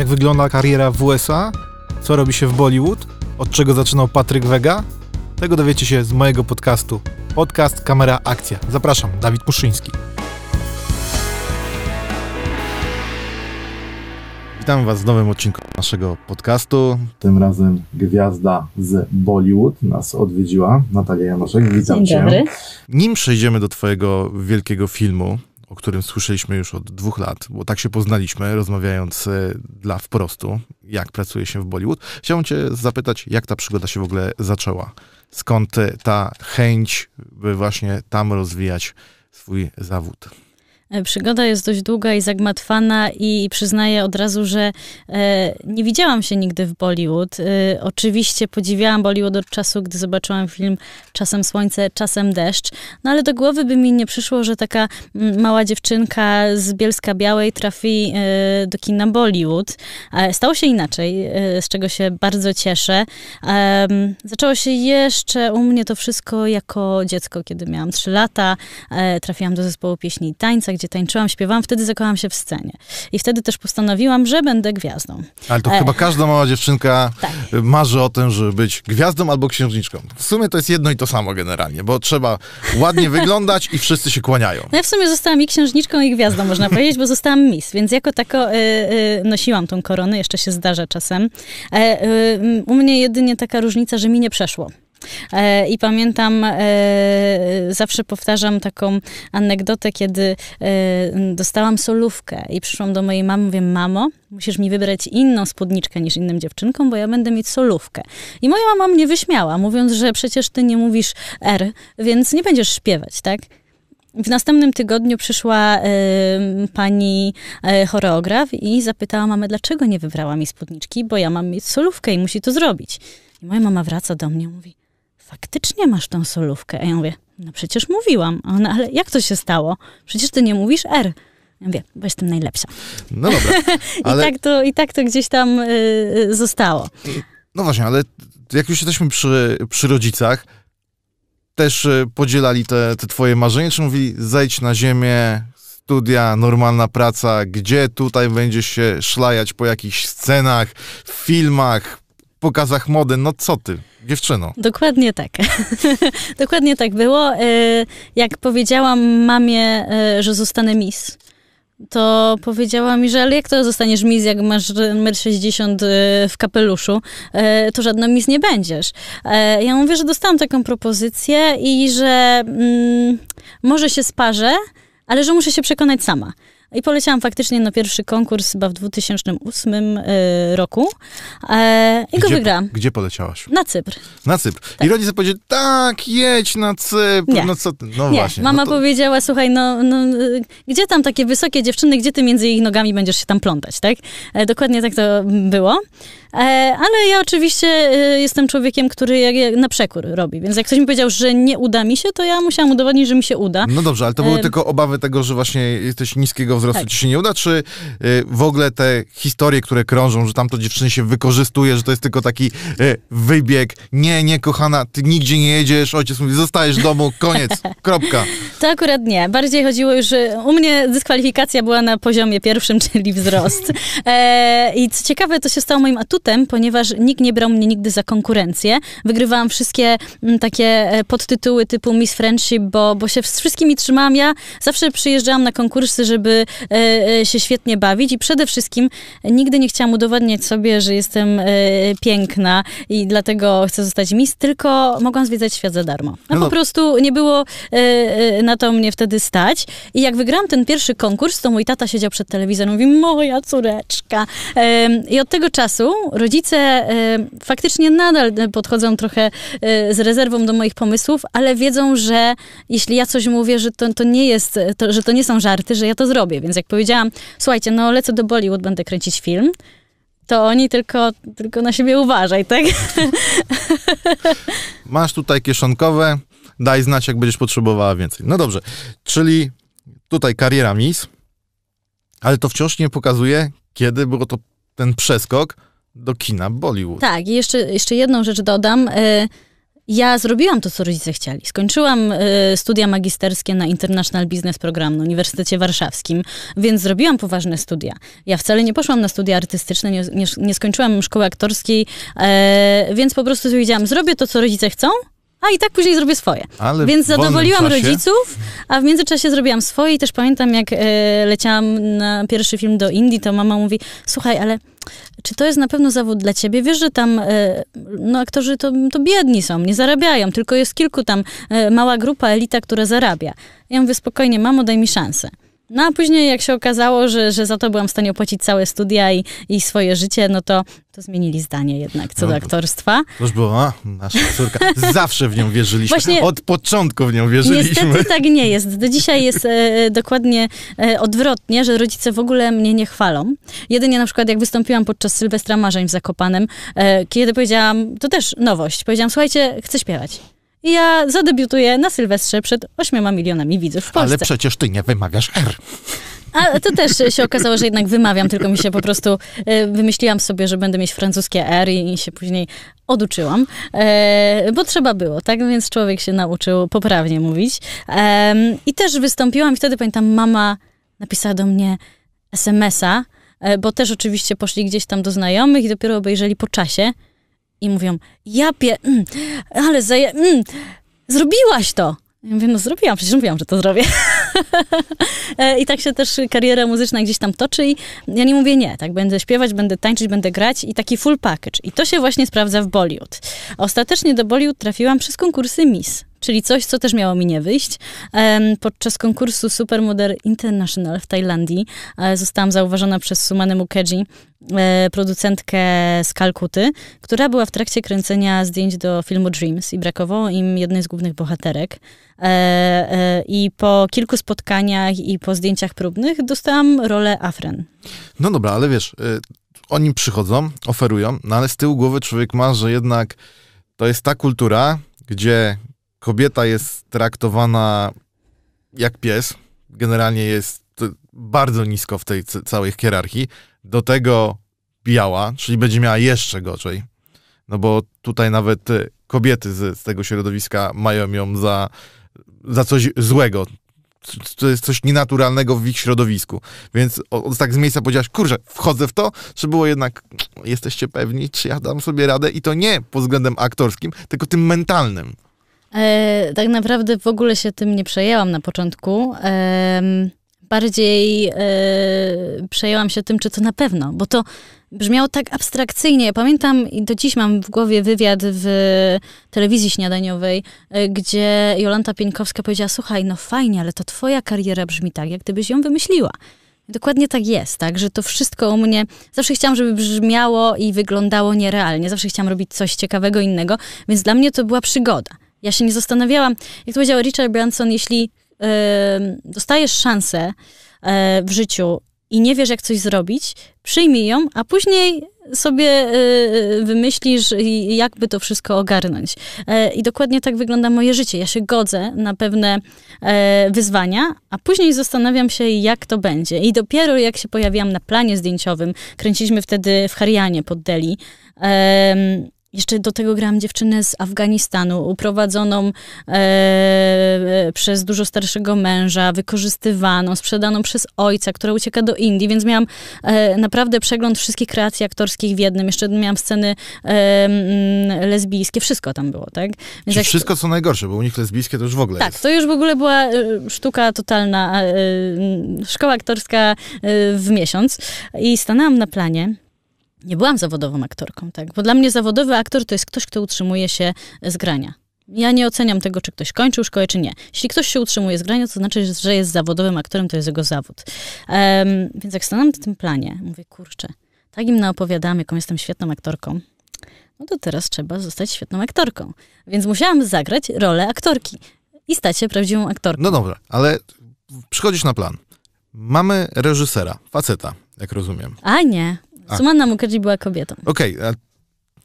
Jak wygląda kariera w USA? Co robi się w Bollywood? Od czego zaczynał Patryk Wega? Tego dowiecie się z mojego podcastu. Podcast Kamera Akcja. Zapraszam, Dawid Muszyński. Witam Was w nowym odcinku naszego podcastu. Tym razem gwiazda z Bollywood nas odwiedziła, Natalia Janoszek. Witam Dzień Cię. dobry. Nim przejdziemy do Twojego wielkiego filmu, o którym słyszeliśmy już od dwóch lat, bo tak się poznaliśmy, rozmawiając e, dla wprostu, jak pracuje się w Bollywood, chciałbym Cię zapytać, jak ta przygoda się w ogóle zaczęła? Skąd e, ta chęć, by właśnie tam rozwijać swój zawód? E, Przygoda jest dość długa i zagmatwana i przyznaję od razu, że e, nie widziałam się nigdy w Bollywood. E, oczywiście podziwiałam Bollywood od czasu, gdy zobaczyłam film Czasem słońce, czasem deszcz, no ale do głowy by mi nie przyszło, że taka mm, mała dziewczynka z Bielska Białej trafi do kina Bollywood. Stało się inaczej, z czego się bardzo cieszę. Zaczęło się jeszcze u mnie to wszystko jako dziecko, kiedy miałam 3 lata. Trafiłam do zespołu pieśni i tańca, gdzie tańczyłam, śpiewałam, wtedy zakochałam się w scenie. I wtedy też postanowiłam, że będę gwiazdą. Ale to E. chyba każda mała dziewczynka Tak. marzy o tym, żeby być gwiazdą albo księżniczką. W sumie to jest jedno i to samo generalnie, bo trzeba ładnie wyglądać i wszyscy się kłaniają. No ja w sumie zostałam i księżniczką, i gwiazdą, można powiedzieć, bo zostałam Miss, więc jako tako y, y, nosiłam tą koronę, jeszcze się zdarza czasem. E, y, u mnie jedynie taka różnica, że mi nie przeszło. E, I pamiętam, e, zawsze powtarzam taką anegdotę, kiedy e, dostałam solówkę i przyszłam do mojej mamy, mówię, mamo, musisz mi wybrać inną spódniczkę niż innym dziewczynkom, bo ja będę mieć solówkę. I moja mama mnie wyśmiała, mówiąc, że przecież ty nie mówisz R, więc nie będziesz śpiewać, tak? W następnym tygodniu przyszła e, pani e, choreograf i zapytała mamę, dlaczego nie wybrała mi spódniczki, bo ja mam mieć solówkę i musi to zrobić. I moja mama wraca do mnie i mówi, faktycznie masz tą solówkę. A ja mówię, no przecież mówiłam. A ona, ale jak to się stało? Przecież ty nie mówisz R. Ja mówię, bo jestem najlepsza. No dobra, I, ale tak, to, I tak to gdzieś tam y, y, zostało. no właśnie, ale jak już jesteśmy przy, przy rodzicach, też e, podzielali te, te twoje marzenia, czy mówili zejdź na ziemię, studia, normalna praca, gdzie tutaj będziesz się szlajać po jakichś scenach, filmach, pokazach mody, no co ty, dziewczyno. Dokładnie tak. Dokładnie tak było. Y, Jak powiedziałam mamie, y, że zostanę Miss, to powiedziała mi, że ale jak to zostaniesz Miss, jak masz 1,60 m w kapeluszu, to żadna Miss nie będziesz. Ja mówię, że dostałam taką propozycję i że mm, może się sparzę, ale że muszę się przekonać sama. I poleciałam faktycznie na pierwszy konkurs chyba w 2008 y, roku e, i go Gdzie- wygrałam. Gdzie poleciałaś? Na Cypr. Na Cypr. I rodzice powiedzieli, tak, jedź na Cypr, Nie. no co ty, no Nie, właśnie. mama no to, powiedziała, słuchaj, no, no gdzie tam takie wysokie dziewczyny, gdzie ty między ich nogami będziesz się tam plątać, tak? E, dokładnie tak to było. E, ale ja oczywiście e, jestem człowiekiem, który na przekór robi, więc jak ktoś mi powiedział, że nie uda mi się, to ja musiałam udowodnić, że mi się uda. No dobrze, ale to były Em. tylko obawy tego, że właśnie jesteś niskiego wzrostu, Tak. ci się nie uda, czy y, w ogóle te historie, które krążą, że tamto dziewczyny się wykorzystuje, że to jest tylko taki wybieg, nie, nie, kochana, ty nigdzie nie jedziesz, ojciec mówi, zostajesz w domu, koniec, kropka. To akurat nie. Bardziej chodziło już, że u mnie dyskwalifikacja była na poziomie pierwszym, czyli wzrost. E, I co ciekawe, to się stało moim atutem, ponieważ nikt nie brał mnie nigdy za konkurencję. Wygrywałam wszystkie m, takie e, podtytuły typu Miss Friendship, bo, bo się z wszystkimi trzymałam. Ja zawsze przyjeżdżałam na konkursy, żeby e, e, się świetnie bawić i przede wszystkim nigdy nie chciałam udowadniać sobie, że jestem e, piękna i dlatego chcę zostać Miss, tylko mogłam zwiedzać świat za darmo. No, No po prostu nie było e, na to mnie wtedy stać. I jak wygrałam ten pierwszy konkurs, to mój tata siedział przed telewizorem i mówi, moja córeczka. I od tego czasu rodzice e, faktycznie nadal podchodzą trochę e, z rezerwą do moich pomysłów, ale wiedzą, że jeśli ja coś mówię, że to, to nie jest, to, że to nie są żarty, że ja to zrobię. Więc jak powiedziałam, słuchajcie, no lecę do Bollywood, będę kręcić film, to oni tylko, tylko na siebie uważaj, tak? Masz tutaj kieszonkowe, daj znać, jak będziesz potrzebowała więcej. No dobrze, czyli tutaj kariera Miss, ale to wciąż nie pokazuje, kiedy było to ten przeskok do kina Bollywood. Tak, i jeszcze, jeszcze jedną rzecz dodam. E, Ja zrobiłam to, co rodzice chcieli. Skończyłam y, studia magisterskie na International Business Program na Uniwersytecie Warszawskim, więc zrobiłam poważne studia. Ja wcale nie poszłam na studia artystyczne, nie, nie, nie skończyłam szkoły aktorskiej, e, więc po prostu powiedziałam, zrobię to, co rodzice chcą, a i tak później zrobię swoje. Ale Więc zadowoliłam rodziców, a w międzyczasie zrobiłam swoje i też pamiętam, jak e, leciałam na pierwszy film do Indii, to mama mówi, słuchaj, ale czy to jest na pewno zawód dla ciebie? Wiesz, że tam e, no, aktorzy to, to biedni są, nie zarabiają, tylko jest kilku tam, e, mała grupa, elita, która zarabia. Ja mówię, spokojnie, mamo, daj mi szansę. No a później jak się okazało, że, że za to byłam w stanie opłacić całe studia i, i swoje życie, no to, to zmienili zdanie jednak co do No. aktorstwa. To już było, a, nasza córka. Zawsze w nią wierzyliśmy. Właśnie- Od początku w nią wierzyliśmy. Niestety tak nie jest. Do dzisiaj jest e, dokładnie e, odwrotnie, że rodzice w ogóle mnie nie chwalą. Jedynie na przykład jak wystąpiłam podczas Sylwestra Marzeń w Zakopanem, e, kiedy powiedziałam, to też nowość, powiedziałam, słuchajcie, chcę śpiewać. Ja zadebiutuję na Sylwestrze przed 8 milionami widzów w Ale Polsce. przecież ty nie wymawiasz R. A to też się okazało, że jednak wymawiam, tylko mi się po prostu e, wymyśliłam sobie, że będę mieć francuskie R i, i się później oduczyłam, e, bo trzeba było, tak? Więc człowiek się nauczył poprawnie mówić. Em, I też wystąpiłam i wtedy pamiętam, mama napisała do mnie SMS-a, e, bo też oczywiście poszli gdzieś tam do znajomych i dopiero obejrzeli po czasie i mówią, ja pie... Mm, ale zaje... Mm, zrobiłaś to! Ja mówię, no zrobiłam, przecież mówiłam, że to zrobię. E, I tak się też kariera muzyczna gdzieś tam toczy i ja nie mówię nie, tak, będę śpiewać, będę tańczyć, będę grać i taki full package. I to się właśnie sprawdza w Bollywood. Ostatecznie do Bollywood trafiłam przez konkursy Miss, czyli coś, co też miało mi nie wyjść. Podczas konkursu Supermodel International w Tajlandii e, zostałam zauważona przez Sumanę Mukherjee, producentkę z Kalkuty, która była w trakcie kręcenia zdjęć do filmu Dreams i brakowało im jednej z głównych bohaterek. E, e, I po kilku spotkaniach i po zdjęciach próbnych dostałam rolę Afren. No dobra, ale wiesz, y, oni przychodzą, oferują, no ale z tyłu głowy człowiek ma, że jednak to jest ta kultura, gdzie kobieta jest traktowana jak pies, generalnie jest bardzo nisko w tej całej hierarchii, do tego biała, czyli będzie miała jeszcze gorzej. No bo tutaj nawet y, kobiety z, z tego środowiska mają ją za, za coś złego. To jest coś nienaturalnego w ich środowisku. Więc o, o, tak z miejsca powiedziałaś, kurczę, wchodzę w to, czy było jednak, jesteście pewni, czy ja dam sobie radę? I to nie pod względem aktorskim, tylko tym mentalnym. E, tak naprawdę w ogóle się tym nie przejęłam na początku. Em, bardziej e, przejęłam się tym, czy to na pewno, bo to brzmiało tak abstrakcyjnie. Ja pamiętam i do dziś mam w głowie wywiad w telewizji śniadaniowej, e, gdzie Jolanta Pieńkowska powiedziała, słuchaj, no fajnie, ale to twoja kariera brzmi tak, jak gdybyś ją wymyśliła. Dokładnie tak jest, tak, że to wszystko u mnie, zawsze chciałam, żeby brzmiało i wyglądało nierealnie, zawsze chciałam robić coś ciekawego innego, więc dla mnie to była przygoda. Ja się nie zastanawiałam, jak to powiedział Richard Branson, jeśli e, dostajesz szansę e, w życiu i nie wiesz, jak coś zrobić, przyjmij ją, a później sobie e, wymyślisz, jakby to wszystko ogarnąć. I dokładnie tak wygląda moje życie. Ja się godzę na pewne wyzwania, a później zastanawiam się, jak to będzie. I dopiero jak się pojawiłam na planie zdjęciowym, kręciliśmy wtedy w Harianie pod Delhi, jeszcze do tego grałam dziewczynę z Afganistanu, uprowadzoną e, e, przez dużo starszego męża, wykorzystywaną, sprzedaną przez ojca, która ucieka do Indii, więc miałam e, naprawdę przegląd wszystkich kreacji aktorskich w jednym. Jeszcze miałam sceny e, lesbijskie, wszystko tam było, tak? Więc jak- wszystko co najgorsze, bo u nich lesbijskie to już w ogóle tak, jest. to już w ogóle była e, sztuka totalna, e, szkoła aktorska w miesiąc. I stanęłam na planie. Nie byłam zawodową aktorką, tak? Bo dla mnie zawodowy aktor to jest ktoś, kto utrzymuje się z grania. Ja nie oceniam tego, czy ktoś kończył szkołę, czy nie. Jeśli ktoś się utrzymuje z grania, to znaczy, że jest zawodowym aktorem, to jest jego zawód. Em, więc jak stanęłam na tym planie, mówię, kurczę, tak im naopowiadałam, jaką jestem świetną aktorką, no to teraz trzeba zostać świetną aktorką. Więc musiałam zagrać rolę aktorki i stać się prawdziwą aktorką. No dobra, ale przychodzisz na plan. Mamy reżysera, faceta, jak rozumiem. A nie, A. Sumanna Mukherjee była kobietą. Okej, a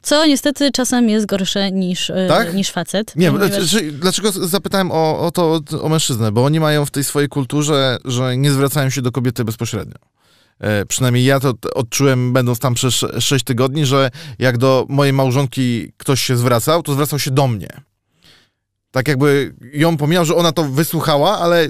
Co niestety czasem jest gorsze niż, e, Tak? niż facet. Nie, ponieważ- czy, dlaczego zapytałem o, o to o mężczyznę? Bo oni mają w tej swojej kulturze, że nie zwracają się do kobiety bezpośrednio. E, przynajmniej ja to odczułem, będąc tam przez 6 tygodni, że jak do mojej małżonki ktoś się zwracał, to zwracał się do mnie. tak jakby ją pomijał, że ona to wysłuchała, ale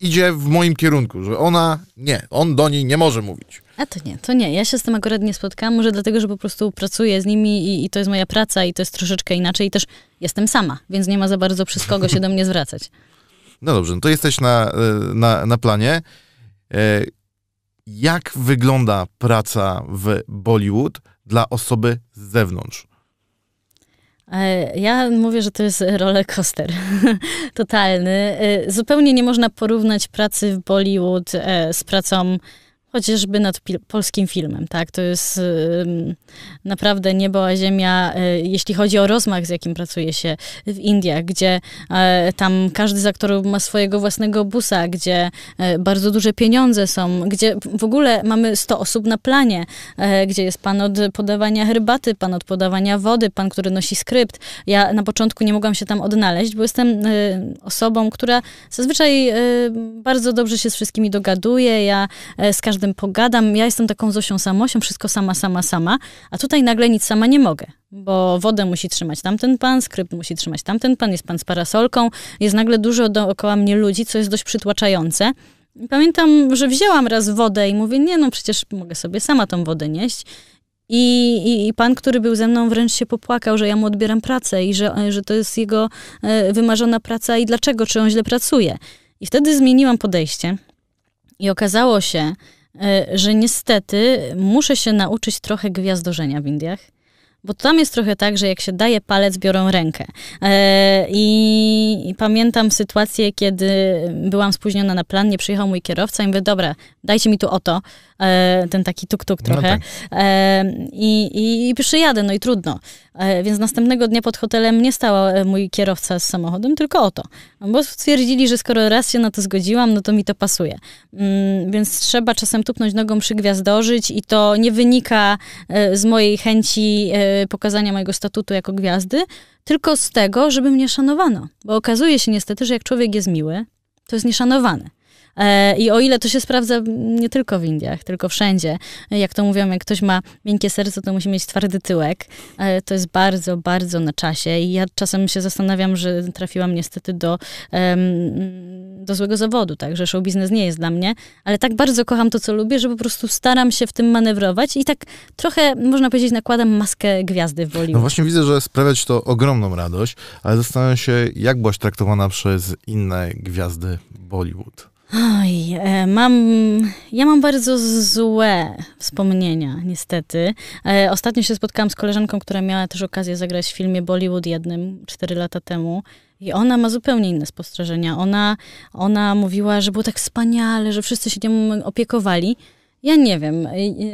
idzie w moim kierunku, że ona nie, on do niej nie może mówić. A to nie, to nie. Ja się z tym akurat nie spotkałam, może dlatego, że po prostu pracuję z nimi i, i to jest moja praca i to jest troszeczkę inaczej i też jestem sama, więc nie ma za bardzo przez kogo się do mnie zwracać. No dobrze, no to jesteś na, e, na, na planie. E, Jak wygląda praca w Bollywood dla osoby z zewnątrz? E, Ja mówię, że to jest roller coaster totalny. E, Zupełnie nie można porównać pracy w Bollywood e, z pracą chociażby nad polskim filmem, tak? To jest ym, naprawdę niebo a ziemia, e, jeśli chodzi o rozmach, z jakim pracuje się w Indiach, gdzie e, tam każdy z aktorów ma swojego własnego busa, gdzie e, bardzo duże pieniądze są, gdzie w ogóle mamy 100 osób na planie, gdzie jest pan od podawania herbaty, pan od podawania wody, pan, który nosi skrypt. Ja na początku nie mogłam się tam odnaleźć, bo jestem osobą, która zazwyczaj bardzo dobrze się z wszystkimi dogaduje, ja z każdym pogadam, ja jestem taką Zosią samosią, wszystko sama, sama, sama, a tutaj nagle nic sama nie mogę, bo wodę musi trzymać tamten pan, skrypt musi trzymać tamten pan, jest pan z parasolką, jest nagle dużo dookoła mnie ludzi, co jest dość przytłaczające. Pamiętam, że wzięłam raz wodę i mówię, nie no, przecież mogę sobie sama tą wodę nieść. I, i, I pan, który był ze mną, wręcz się popłakał, że ja mu odbieram pracę i że, że to jest jego e, wymarzona praca i dlaczego, czy on źle pracuje. I wtedy zmieniłam podejście i okazało się, e, że niestety muszę się nauczyć trochę gwiazdorzenia w Indiach. Bo tam jest trochę tak, że jak się daje palec, biorą rękę. E, i, pamiętam sytuację, kiedy byłam spóźniona na plan, nie przyjechał mój kierowca i mówię, dobra, dajcie mi tu oto, e, ten taki tuk-tuk No trochę. tak. E, i, i, I przyjadę, no i trudno. Więc następnego dnia pod hotelem nie stał mój kierowca z samochodem, tylko oto. Bo stwierdzili, że skoro raz się na to zgodziłam, no to mi to pasuje. Mm, więc trzeba czasem tupnąć nogą, przygwiazdorzyć i to nie wynika z mojej chęci pokazania mojego statutu jako gwiazdy, tylko z tego, żeby mnie szanowano. Bo okazuje się niestety, że jak człowiek jest miły, to jest nieszanowany. E, I o ile to się sprawdza nie tylko w Indiach, tylko wszędzie, jak to mówią, jak ktoś ma miękkie serce, to musi mieć twardy tyłek. E, To jest bardzo, bardzo na czasie i ja czasem się zastanawiam, że trafiłam niestety do, do złego zawodu, tak, że show biznes nie jest dla mnie, ale tak bardzo kocham to, co lubię, że po prostu staram się w tym manewrować i tak trochę, można powiedzieć, nakładam maskę gwiazdy w No Bollywood. właśnie widzę, że sprawia ci to ogromną radość, ale zastanawiam się, jak byłaś traktowana przez inne gwiazdy Bollywood. Oj, e, mam, ja mam bardzo złe wspomnienia, niestety. E, Ostatnio się spotkałam z koleżanką, która miała też okazję zagrać w filmie Bollywood jednym 4 lata temu. I ona ma zupełnie inne spostrzeżenia. Ona, ona mówiła, że było tak wspaniale, że wszyscy się nią opiekowali. Ja nie wiem, y,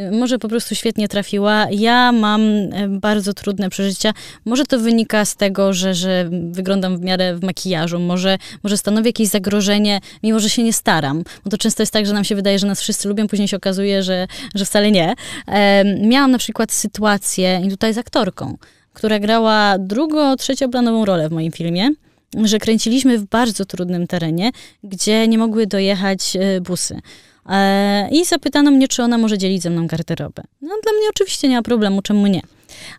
y, może po prostu świetnie trafiła. Ja mam e, bardzo trudne przeżycia. Może to wynika z tego, że, że wyglądam w miarę w makijażu, może, może stanowi jakieś zagrożenie, mimo że się nie staram. Bo to często jest tak, że nam się wydaje, że nas wszyscy lubią, później się okazuje, że, że wcale nie. Em, Miałam na przykład sytuację, i tutaj z aktorką, która grała drugo, trzecioplanową rolę w moim filmie że kręciliśmy w bardzo trudnym terenie, gdzie nie mogły dojechać e, busy. E, I zapytano mnie, czy ona może dzielić ze mną garderobę. No dla mnie oczywiście nie ma problemu, czemu nie.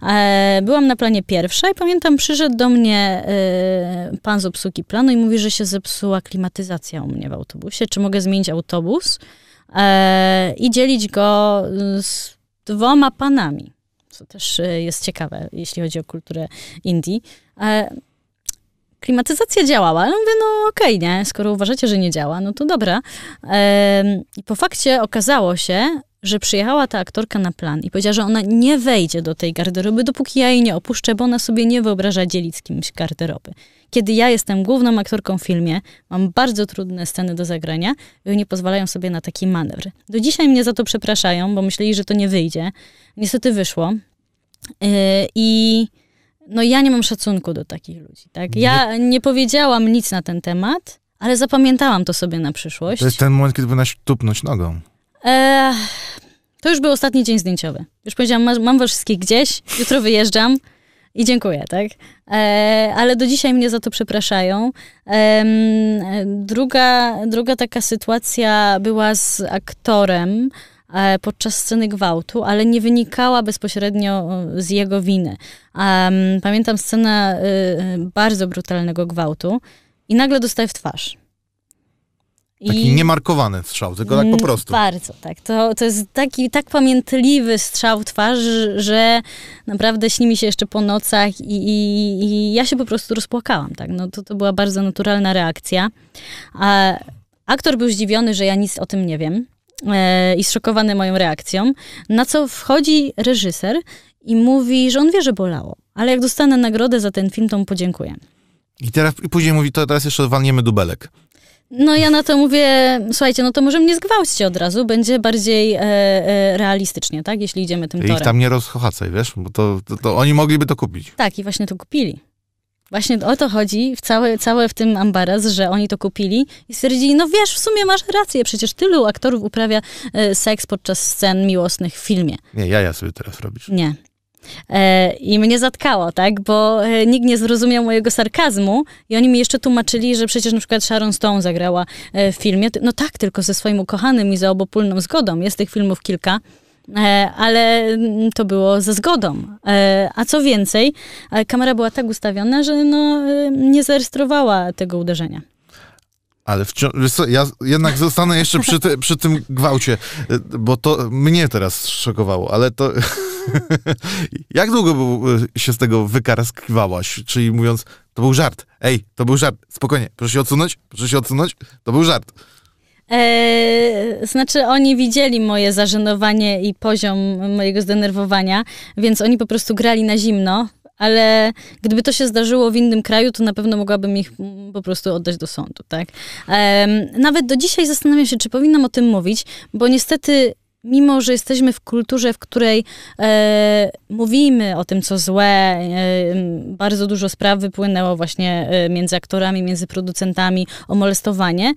E, Byłam na planie pierwsza i pamiętam, przyszedł do mnie e, pan z obsługi planu i mówi, że się zepsuła klimatyzacja u mnie w autobusie, czy mogę zmienić autobus i dzielić go z dwoma panami, co też jest ciekawe, jeśli chodzi o kulturę Indii. Klimatyzacja działała, ale mówię, no okej, nie, skoro uważacie, że nie działa, no to dobra. I po fakcie okazało się, że przyjechała ta aktorka na plan i powiedziała, że ona nie wejdzie do tej garderoby, dopóki ja jej nie opuszczę, bo ona sobie nie wyobraża dzielić z kimś garderoby. Kiedy ja jestem główną aktorką w filmie, mam bardzo trudne sceny do zagrania i oni pozwalają sobie na taki manewr. Do dzisiaj mnie za to przepraszają, bo myśleli, że to nie wyjdzie. Niestety wyszło. Yy, I no ja nie mam szacunku do takich ludzi, tak? Ja nie powiedziałam nic na ten temat, ale zapamiętałam to sobie na przyszłość. To jest ten moment, kiedy powinnaś tupnąć nogą. E, to już był ostatni dzień zdjęciowy. Już powiedziałam, mam, mam was wszystkich gdzieś, jutro wyjeżdżam i dziękuję, tak? E, ale do dzisiaj mnie za to przepraszają. E, druga, druga taka sytuacja była z aktorem, podczas sceny gwałtu, ale nie wynikała bezpośrednio e, z jego winy. Pamiętam scenę e, bardzo brutalnego gwałtu i nagle dostaję w twarz. Taki niemarkowany strzał, tylko tak po Mm, prostu. Bardzo, tak. To, to jest taki tak pamiętliwy strzał w twarz, że naprawdę śni mi się jeszcze po nocach i, i, i ja się po prostu rozpłakałam, tak. No to, to była bardzo naturalna reakcja. A aktor był zdziwiony, że ja nic o tym nie wiem e, i zszokowany moją reakcją, na co wchodzi reżyser i mówi, że on wie, że bolało, ale jak dostanę nagrodę za ten film, to mu podziękuję. I, teraz, I później mówi, to teraz jeszcze walniemy dubelek. No ja na to mówię, słuchajcie, no to może mnie zgwałćcie od razu, będzie bardziej e, e, realistycznie, tak, jeśli idziemy tym I ich torem. tam nie rozchochacaj, wiesz, bo to, to, to oni mogliby to kupić. Tak, i właśnie to kupili. Właśnie o to chodzi, w całe, całe w tym ambaraz, że oni to kupili i stwierdzili, no wiesz, w sumie masz rację, przecież tylu aktorów uprawia e, seks podczas scen miłosnych w filmie. Nie, jaja sobie teraz robisz. Nie. E, I mnie zatkało, tak? Bo e, nikt nie zrozumiał mojego sarkazmu i oni mi jeszcze tłumaczyli, że przecież na przykład Sharon Stone zagrała e, w filmie. No tak, tylko ze swoim ukochanym i za obopólną zgodą. Jest tych filmów kilka. E, ale mm, to było ze zgodą. E, a co więcej, e, kamera była tak ustawiona, że no, nie zarejestrowała tego uderzenia. Ale wciąż, ja jednak zostanę jeszcze przy, ty, przy tym gwałcie, bo to mnie teraz szokowało, ale to... Jak długo był, się z tego wykarskiwałaś? Czyli mówiąc, to był żart. Ej, to był żart. Spokojnie, proszę się odsunąć, proszę się odsunąć. To był żart. E, znaczy, oni widzieli moje zażenowanie i poziom mojego zdenerwowania, więc oni po prostu grali na zimno, ale gdyby to się zdarzyło w innym kraju, to na pewno mogłabym ich po prostu oddać do sądu, tak? Nawet do dzisiaj zastanawiam się, czy powinnam o tym mówić, bo niestety mimo, że jesteśmy w kulturze, w której e, mówimy o tym, co złe, e, bardzo dużo spraw wypłynęło właśnie między aktorami, między producentami o molestowanie,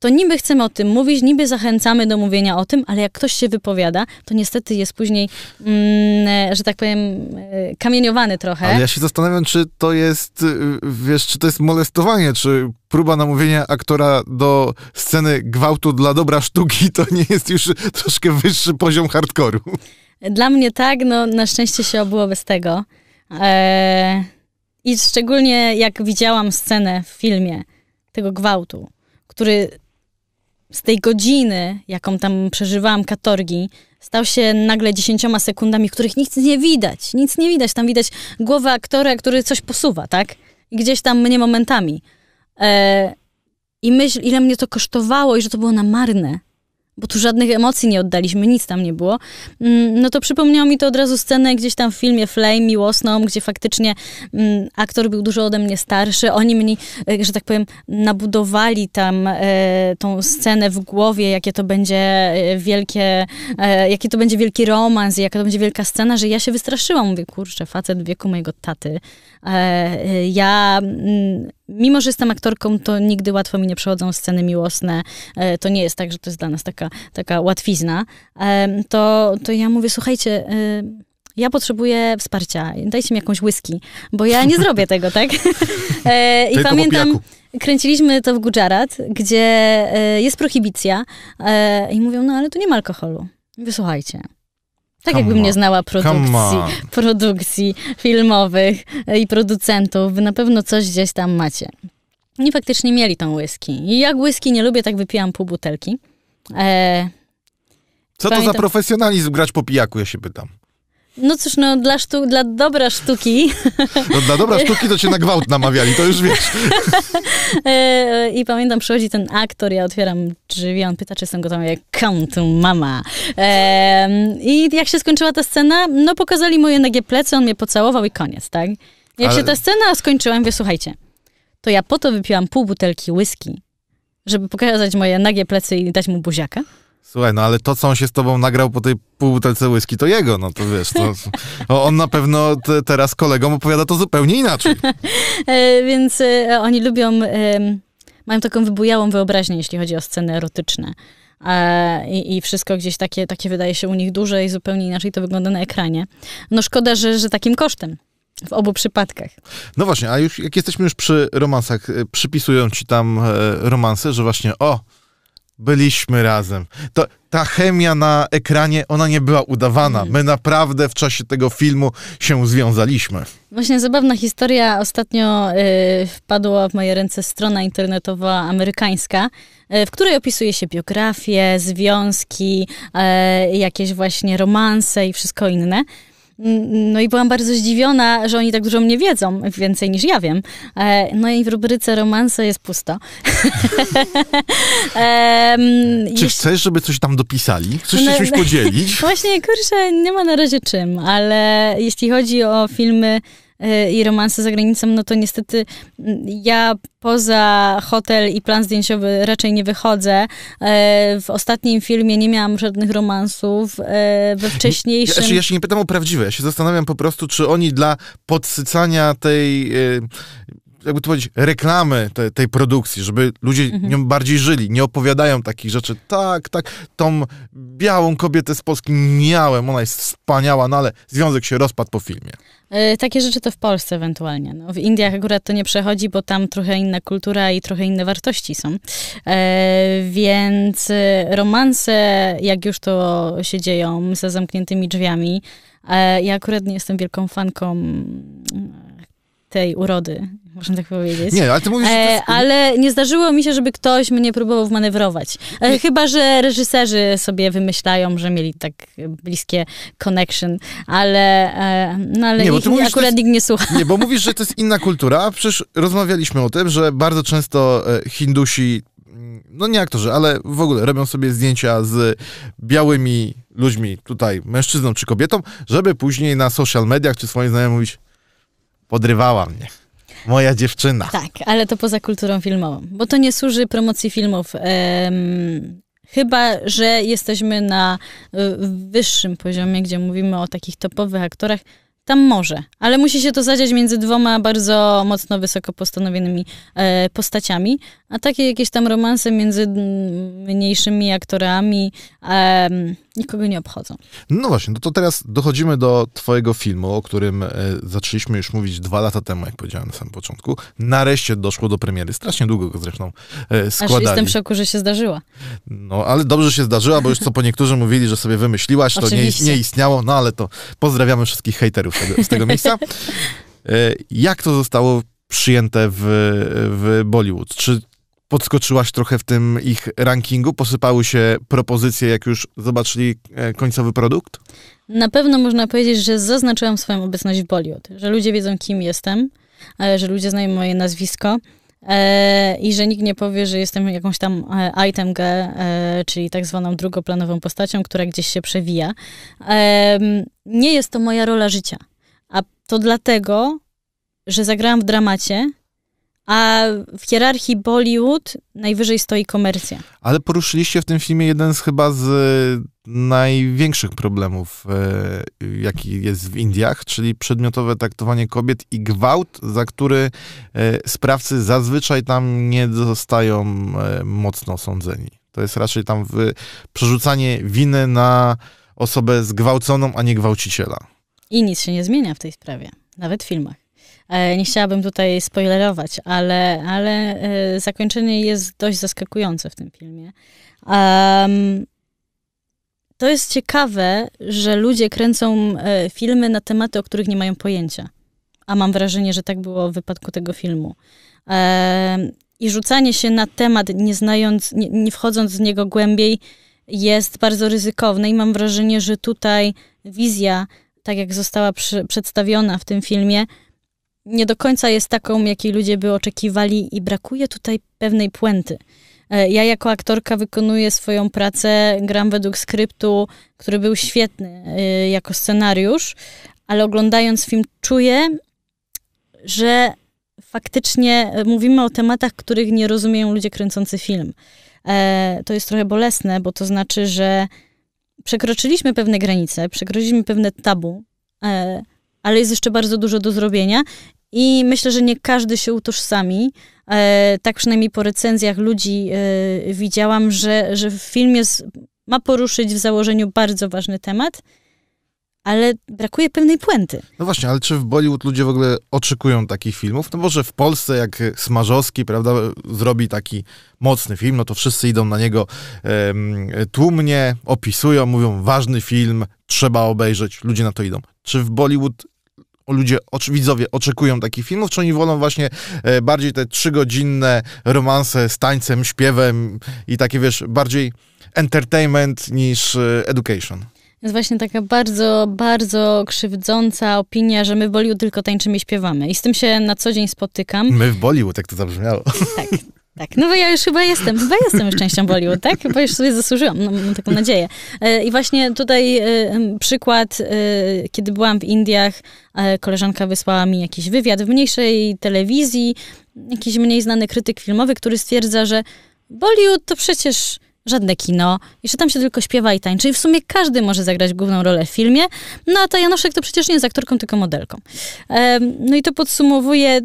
to niby chcemy o tym mówić, niby zachęcamy do mówienia o tym, ale jak ktoś się wypowiada, to niestety jest później, mm, e, że tak powiem, e, kamieniowany trochę. Ale ja się zastanawiam, czy to jest, y, wiesz, czy to jest molestowanie, czy próba namówienia aktora do sceny gwałtu dla dobra sztuki, to nie jest już troszkę wyższy poziom hardkoru. Dla mnie tak, no na szczęście się obyło bez tego. E, I szczególnie jak widziałam scenę w filmie tego gwałtu, który z tej godziny, jaką tam przeżywałam katorgi, stał się nagle dziesięcioma sekundami, w których nic nie widać. Nic nie widać. Tam widać głowę aktora, który coś posuwa, tak? I gdzieś tam mnie momentami. E, I myśl, ile mnie to kosztowało i że to było na marne bo tu żadnych emocji nie oddaliśmy, nic tam nie było, mm, no to przypomniało mi to od razu scenę gdzieś tam w filmie Flame miłosną, gdzie faktycznie mm, aktor był dużo ode mnie starszy, oni mnie, e, że tak powiem, nabudowali tam e, tą scenę w głowie, jakie to będzie e, wielkie, jaki to będzie wielki romans, jaka to będzie wielka scena, że ja się wystraszyłam. Mówię, kurczę, facet w wieku mojego taty. E, e, ja, mm, mimo że jestem aktorką, to nigdy łatwo mi nie przechodzą sceny miłosne. E, to nie jest tak, że to jest dla nas taka, taka łatwizna. To, to ja mówię, słuchajcie, ja potrzebuję wsparcia, dajcie mi jakąś whisky, bo ja nie zrobię tego, tak? I Tylko pamiętam, kręciliśmy to w Gujarat, gdzie jest prohibicja i mówią, no ale tu nie ma alkoholu. Mówię, słuchajcie, tak Come jakbym nie znała produkcji, produkcji filmowych i producentów, wy na pewno coś gdzieś tam macie. I faktycznie mieli tą whisky. I jak whisky nie lubię, tak wypiłam pół butelki. E, Co to za Pamiętam- profesjonalizm grać po pijaku, ja się pytam. No cóż, no dla, sztu- dla dobra sztuki No dla dobra sztuki to cię na gwałt namawiali, to już wiesz. E, I pamiętam, przychodzi ten aktor, ja otwieram drzwi, on pyta, czy jestem gotowa, jak come to mama. E, I jak się skończyła ta scena, no pokazali moje nagie plecy, on mnie pocałował i koniec, tak? Jak Ale- się ta scena skończyła, mówię, słuchajcie, to ja po to wypiłam pół butelki whisky, żeby pokazać moje nagie plecy i dać mu buziaka. Słuchaj, no ale to, co on się z tobą nagrał po tej półbutelce whisky, to jego, no to wiesz, to, on na pewno te, teraz kolegom opowiada to zupełnie inaczej. E, więc e, oni lubią, e, mają taką wybujałą wyobraźnię, jeśli chodzi o sceny erotyczne. E, i, I wszystko gdzieś takie, takie wydaje się u nich duże i zupełnie inaczej to wygląda na ekranie. No szkoda, że, że takim kosztem. W obu przypadkach. No właśnie, a już jak jesteśmy już przy romansach, y, przypisują ci tam e, romanse, że właśnie o, byliśmy razem. To, ta chemia na ekranie, ona nie była udawana. My naprawdę w czasie tego filmu się związaliśmy. Właśnie zabawna historia. Ostatnio y, wpadła w moje ręce strona internetowa amerykańska, y, w której opisuje się biografie, związki, y, jakieś właśnie romanse i wszystko inne. No i byłam bardzo zdziwiona, że oni tak dużo mnie wiedzą, więcej niż ja wiem. E, No i w rubryce romanse jest pusto. Czy chcesz, żeby coś tam dopisali? Chcesz się No, czymś podzielić? Właśnie, kurczę, nie ma na razie czym, ale jeśli chodzi o filmy i romanse za granicą, no to niestety mm, ja poza hotel i plan zdjęciowy raczej nie wychodzę. E, W ostatnim filmie nie miałam żadnych romansów. e, We Ja, wcześniejszym... znaczy, ja się nie pytam o prawdziwe, ja się zastanawiam po prostu, czy oni dla podsycania tej, jakby to powiedzieć, reklamy te, tej produkcji, żeby ludzie Mhm. nią bardziej żyli, nie opowiadają takich rzeczy. Tak, tak, tą białą kobietę z Polski miałem, ona jest wspaniała, no ale związek się rozpadł po filmie. E, Takie rzeczy to w Polsce ewentualnie. No, w Indiach akurat to nie przechodzi, bo tam trochę inna kultura i trochę inne wartości są. E, więc e, romanse, jak już to się dzieją za zamkniętymi drzwiami, e, ja akurat nie jestem wielką fanką tej urody, można tak powiedzieć. Nie, ale ty mówisz, E, ale nie zdarzyło mi się, żeby ktoś mnie próbował wmanewrować. E, chyba, że reżyserzy sobie wymyślają, że mieli tak bliskie connection, ale, e, no, ale Nie, bo ich, mówisz, akurat jest- nikt nie słucha. Nie, bo mówisz, że to jest inna kultura, a przecież rozmawialiśmy o tym, że bardzo często e, Hindusi, mm, no nie aktorzy, ale w ogóle robią sobie zdjęcia z białymi ludźmi, tutaj mężczyzną czy kobietą, żeby później na social mediach czy swoim znajomym mówić podrywała mnie. Moja dziewczyna. Tak, ale to poza kulturą filmową, bo to nie służy promocji filmów. Em, chyba, że jesteśmy na y, wyższym poziomie, gdzie mówimy o takich topowych aktorach, tam może, ale musi się to zadziać między dwoma bardzo mocno wysoko postanowionymi e, postaciami, a takie jakieś tam romanse między mniejszymi aktorami em, nikogo nie obchodzą. No właśnie, no to teraz dochodzimy do twojego filmu, o którym e, zaczęliśmy już mówić dwa lata temu, jak powiedziałem na samym początku. Nareszcie doszło do premiery. Strasznie długo go zresztą e, Aż składali. jestem w szoku, że się zdarzyła. No, ale dobrze się zdarzyła, bo już co po niektórzy mówili, że sobie wymyśliłaś, to nie, nie istniało, no ale to pozdrawiamy wszystkich hejterów z tego, z tego miejsca. E, Jak to zostało przyjęte w, w Bollywood? Czy podskoczyłaś trochę w tym ich rankingu? Posypały się propozycje, jak już zobaczyli e, końcowy produkt? Na pewno można powiedzieć, że zaznaczyłam swoją obecność w Bollywood, że ludzie wiedzą, kim jestem, e, że ludzie znają moje nazwisko e, i że nikt nie powie, że jestem jakąś tam item e, czyli tak zwaną drugoplanową postacią, która gdzieś się przewija. Nie jest to moja rola życia, a to dlatego, że zagrałam w dramacie, a w hierarchii Bollywood najwyżej stoi komercja. Ale poruszyliście w tym filmie jeden z chyba z e, największych problemów, e, jaki jest w Indiach, czyli przedmiotowe traktowanie kobiet i gwałt, za który e, sprawcy zazwyczaj tam nie zostają mocno sądzeni. To jest raczej tam przerzucanie winy na osobę zgwałconą, a nie gwałciciela. I nic się nie zmienia w tej sprawie, nawet w filmach. E, Nie chciałabym tutaj spoilerować, ale, ale e, zakończenie jest dość zaskakujące w tym filmie. Em, to jest ciekawe, że ludzie kręcą e, filmy na tematy, o których nie mają pojęcia. A mam wrażenie, że tak było w wypadku tego filmu. Em, I rzucanie się na temat, nie znając, nie, nie wchodząc w niego głębiej, jest bardzo ryzykowne i mam wrażenie, że tutaj wizja tak jak została przy, przedstawiona w tym filmie, nie do końca jest taką, jakiej ludzie by oczekiwali i brakuje tutaj pewnej puenty. E, Ja jako aktorka wykonuję swoją pracę, gram według skryptu, który był świetny e, jako scenariusz, ale oglądając film czuję, że faktycznie e, mówimy o tematach, których nie rozumieją ludzie kręcący film. To jest trochę bolesne, bo to znaczy, że przekroczyliśmy pewne granice, przekroczyliśmy pewne tabu, ale jest jeszcze bardzo dużo do zrobienia i myślę, że nie każdy się utożsami. E, tak przynajmniej po recenzjach ludzi e, widziałam, że, że film jest, ma poruszyć w założeniu bardzo ważny temat, ale brakuje pewnej puenty. No właśnie, ale czy w Bollywood ludzie w ogóle oczekują takich filmów? No może w Polsce, jak Smarzowski, prawda, zrobi taki mocny film, no to wszyscy idą na niego tłumnie, opisują, mówią, ważny film, trzeba obejrzeć, ludzie na to idą. Czy w Bollywood ludzie, ocz, widzowie oczekują takich filmów, czy oni wolą właśnie e, bardziej te trzygodzinne romanse z tańcem, śpiewem i takie, wiesz, bardziej entertainment niż e, education? Jest właśnie taka bardzo, bardzo krzywdząca opinia, że my w Bollywood tylko tańczymy i śpiewamy. I z tym się na co dzień spotykam. My w Bollywood, jak to zabrzmiało. Tak. Tak, no bo ja już chyba jestem, chyba jestem już częścią Bollywood, tak? Chyba już sobie zasłużyłam, no, mam taką nadzieję. E, I właśnie tutaj e, przykład, e, kiedy byłam w Indiach, koleżanka wysłała mi jakiś wywiad w mniejszej telewizji, jakiś mniej znany krytyk filmowy, który stwierdza, że Bollywood to przecież żadne kino że tam się tylko śpiewa i tańczy i w sumie każdy może zagrać główną rolę w filmie, no a ta Janoszek to przecież nie jest aktorką, tylko modelką. No i to podsumowuje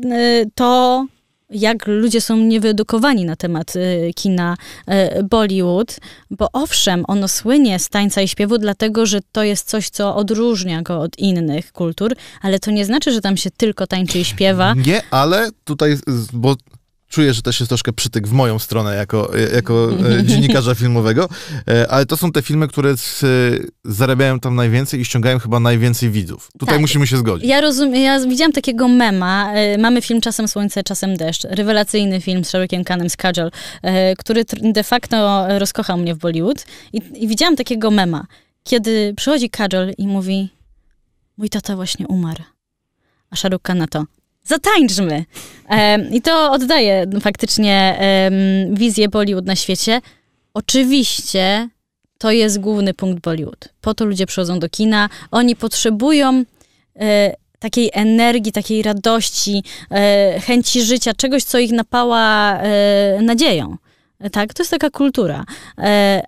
to, jak ludzie są niewyedukowani na temat y, kina y, Bollywood, bo owszem, ono słynie z tańca i śpiewu, dlatego że to jest coś, co odróżnia go od innych kultur, ale to nie znaczy, że tam się tylko tańczy i śpiewa. Nie, ale tutaj, bo czuję, że też jest troszkę przytyk w moją stronę jako, jako e, dziennikarza filmowego, e, ale to są te filmy, które z, zarabiają tam najwięcej i ściągają chyba najwięcej widzów. Tutaj tak. musimy się zgodzić. Ja rozumiem, ja widziałam takiego mema, e, mamy film Czasem Słońce, Czasem Deszcz, rewelacyjny film z Sherrockiem Kanem z Kajol, który de facto rozkochał mnie w Bollywood i, i widziałam takiego mema, kiedy przychodzi Kajol i mówi mój tata właśnie umarł. A Shahrukh Khan na to, zatańczmy. I to oddaje faktycznie wizję Bollywood na świecie. Oczywiście to jest główny punkt Bollywood. Po to ludzie przychodzą do kina. Oni potrzebują e, takiej energii, takiej radości, e, chęci życia, czegoś, co ich napała e, nadzieją. Tak, to jest taka kultura.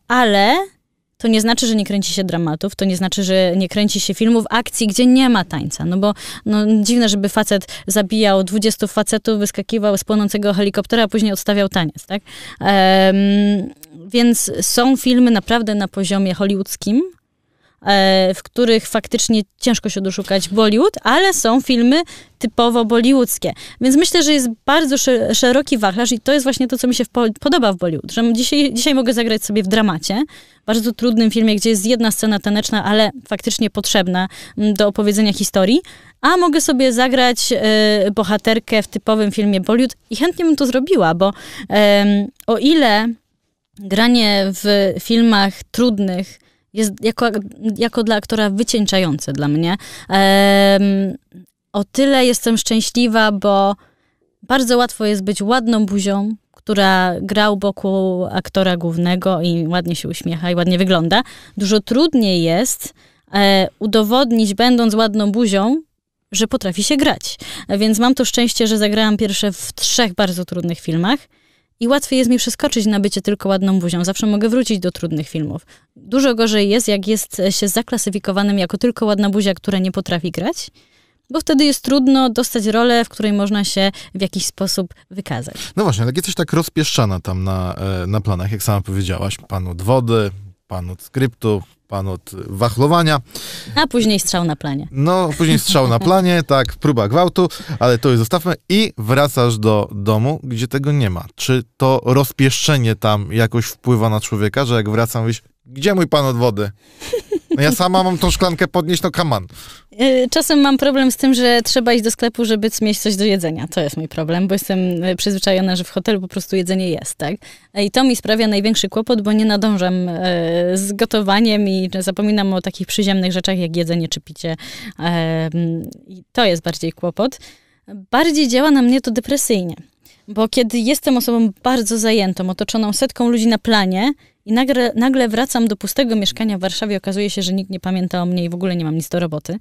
Ale to nie znaczy, że nie kręci się dramatów, to nie znaczy, że nie kręci się filmów akcji, gdzie nie ma tańca. No bo no, dziwne, żeby facet zabijał 20 facetów, wyskakiwał z płonącego helikoptera, a później odstawiał taniec, tak? Um, więc są filmy naprawdę na poziomie hollywoodzkim, w których faktycznie ciężko się doszukać Bollywood, ale są filmy typowo bollywoodzkie. Więc myślę, że jest bardzo szeroki wachlarz i to jest właśnie to, co mi się podoba w Bollywood, że dzisiaj, dzisiaj mogę zagrać sobie w dramacie, bardzo trudnym filmie, gdzie jest jedna scena taneczna, ale faktycznie potrzebna do opowiedzenia historii, a mogę sobie zagrać y, bohaterkę w typowym filmie Bollywood i chętnie bym to zrobiła, bo y, o ile granie w filmach trudnych jest jako, jako dla aktora wycieńczające dla mnie. O tyle jestem szczęśliwa, bo bardzo łatwo jest być ładną buzią, która gra u boku aktora głównego i ładnie się uśmiecha i ładnie wygląda. Dużo trudniej jest e, udowodnić, będąc ładną buzią, że potrafi się grać. Więc mam to szczęście, że zagrałam pierwsze w trzech bardzo trudnych filmach i łatwiej jest mi przeskoczyć na bycie tylko ładną buzią. Zawsze mogę wrócić do trudnych filmów. Dużo gorzej jest, jak jest się zaklasyfikowanym jako tylko ładna buzia, która nie potrafi grać, bo wtedy jest trudno dostać rolę, w której można się w jakiś sposób wykazać. No właśnie, ale jesteś tak rozpieszczana tam na, e, na planach, jak sama powiedziałaś, pan od wody, pan od skryptu, pan od wachlowania. A później strzał na planie. No, później strzał na planie, tak, próba gwałtu, ale to już zostawmy i wracasz do domu, gdzie tego nie ma. Czy to rozpieszczenie tam jakoś wpływa na człowieka, że jak wracam, mówisz, gdzie mój pan od wody? No ja sama mam tą szklankę podnieść, no kaman. Y, czasem mam problem z tym, że trzeba iść do sklepu, żeby mieć coś do jedzenia. To jest mój problem, bo jestem y, przyzwyczajona, że w hotelu po prostu jedzenie jest, tak? I to mi sprawia największy kłopot, bo nie nadążam y, z gotowaniem i zapominam o takich przyziemnych rzeczach jak jedzenie czy picie. I to jest bardziej kłopot. Bardziej działa na mnie to depresyjnie. Bo kiedy jestem osobą bardzo zajętą, otoczoną setką ludzi na planie i nagle, nagle wracam do pustego mieszkania w Warszawie, okazuje się, że nikt nie pamięta o mnie i w ogóle nie mam nic do roboty,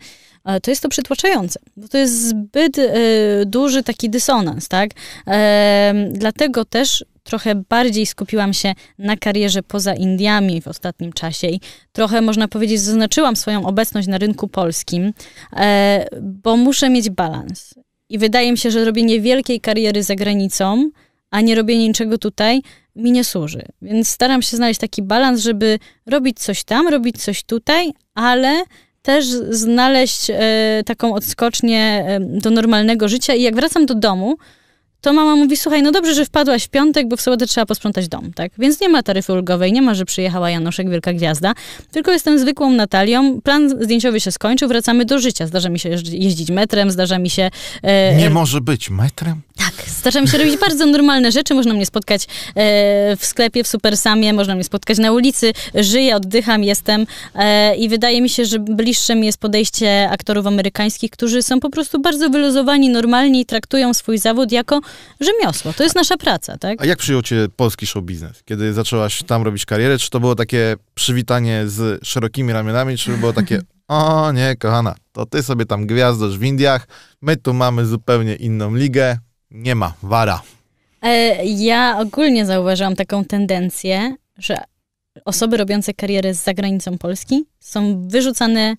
to jest to przytłaczające. Bo to jest zbyt y, duży taki dysonans, tak? E, dlatego też trochę bardziej skupiłam się na karierze poza Indiami w ostatnim czasie i trochę, można powiedzieć, zaznaczyłam swoją obecność na rynku polskim, e, bo muszę mieć balans. I wydaje mi się, że robienie wielkiej kariery za granicą, a nie robienie niczego tutaj, mi nie służy. Więc staram się znaleźć taki balans, żeby robić coś tam, robić coś tutaj, ale też znaleźć e, taką odskocznię e, do normalnego życia i jak wracam do domu, to mama mówi, słuchaj, no dobrze, że wpadłaś w piątek, bo w sobotę trzeba posprzątać dom, tak? Więc nie ma taryfy ulgowej, nie ma, że przyjechała Janoszek, Wielka Gwiazda, tylko jestem zwykłą Natalią, plan zdjęciowy się skończył, wracamy do życia. Zdarza mi się jeździ- jeździć metrem, zdarza mi się... e, Nie może być metrem? Tak, zdarza mi się robić bardzo normalne rzeczy. Można mnie spotkać e, w sklepie, w Supersamie, można mnie spotkać na ulicy. Żyję, oddycham, jestem e, i wydaje mi się, że bliższe mi jest podejście aktorów amerykańskich, którzy są po prostu bardzo wyluzowani, normalni i traktują swój zawód jako rzemiosło. To jest nasza praca, tak? A jak przyjął cię polski show biznes? Kiedy zaczęłaś tam robić karierę, czy to było takie przywitanie z szerokimi ramionami, czy było takie, o nie, kochana, to ty sobie tam gwiazdosz w Indiach, my tu mamy zupełnie inną ligę, nie ma, wara. E, ja ogólnie zauważyłam taką tendencję, że osoby robiące karierę za granicą Polski są wyrzucane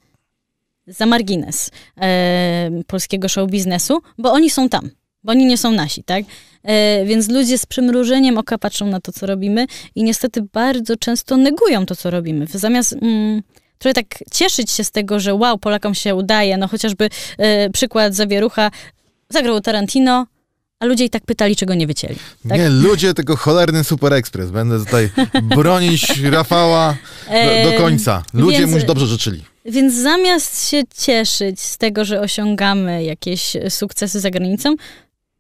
za margines e, polskiego show biznesu, bo oni są tam, bo oni nie są nasi, tak? E, więc ludzie z przymrużeniem oka patrzą na to, co robimy i niestety bardzo często negują to, co robimy. Zamiast mm, trochę tak cieszyć się z tego, że wow, Polakom się udaje, no chociażby e, przykład Zawierucha, zagrał Tarantino, a ludzie i tak pytali, czego nie wycięli. Tak? Nie, ludzie, tylko cholerny Super Express. Będę tutaj bronić Rafała do, do końca. Ludzie więc- mu już dobrze życzyli. Więc zamiast się cieszyć z tego, że osiągamy jakieś sukcesy za granicą,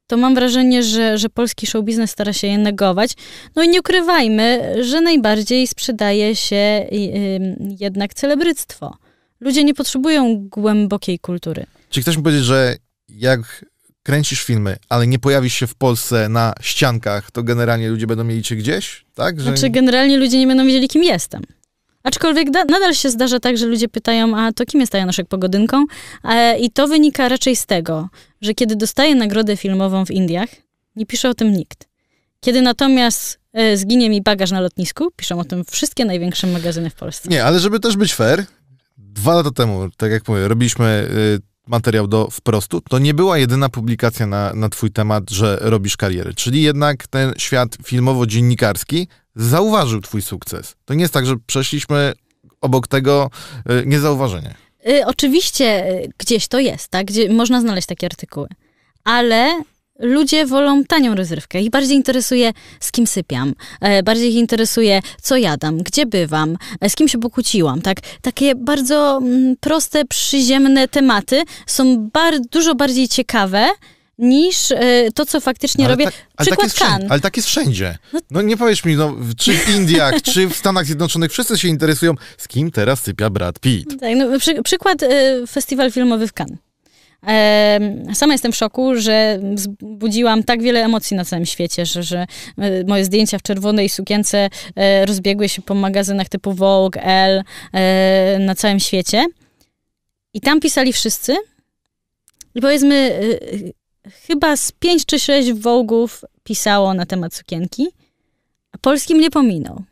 to mam wrażenie, że, że polski show biznes stara się je negować. No i nie ukrywajmy, że najbardziej sprzedaje się y, jednak celebryctwo. Ludzie nie potrzebują głębokiej kultury. Czy chcesz mi powiedzieć, że jak kręcisz filmy, ale nie pojawisz się w Polsce na ściankach, to generalnie ludzie będą mieli cię gdzieś, tak? Że... Znaczy, generalnie ludzie nie będą wiedzieli, kim jestem. Aczkolwiek da, nadal się zdarza tak, że ludzie pytają, a to kim jest Janoszek Pogodynką? E, I to wynika raczej z tego, że kiedy dostaję nagrodę filmową w Indiach, nie pisze o tym nikt. Kiedy natomiast e, zginie mi bagaż na lotnisku, piszą o tym wszystkie największe magazyny w Polsce. Nie, ale żeby też być fair, dwa lata temu, tak jak mówię, robiliśmy y, materiał do wprostu, to nie była jedyna publikacja na, na twój temat, że robisz karierę. Czyli jednak ten świat filmowo-dziennikarski zauważył twój sukces. To nie jest tak, że przeszliśmy obok tego y, niezauważenie. Y, oczywiście y, gdzieś to jest, tak? Gdzie można znaleźć takie artykuły. Ale ludzie wolą tanią rozrywkę. Ich bardziej interesuje, z kim sypiam. E, bardziej ich interesuje, co jadam, gdzie bywam, e, z kim się pokłóciłam, tak? Takie bardzo mm, proste, przyziemne tematy są bar- dużo bardziej ciekawe niż e, to, co faktycznie Ale robię. tak- ale, tak Przykład jest wszędzie, ale tak jest wszędzie. No nie powiesz mi, no, czy w Indiach, czy w Stanach Zjednoczonych, wszyscy się interesują, z kim teraz sypia Brad Pitt. Tak, no, przy, przykład y, festiwal filmowy w Cannes. Sama jestem w szoku, że wzbudziłam tak wiele emocji na całym świecie, że, że y, moje zdjęcia w czerwonej sukience e, rozbiegły się po magazynach typu Vogue, Elle e, na całym świecie. I tam pisali wszyscy. I powiedzmy, chyba z pięć czy sześć Vogue'ów pisało na temat sukienki, a polski mnie pominął.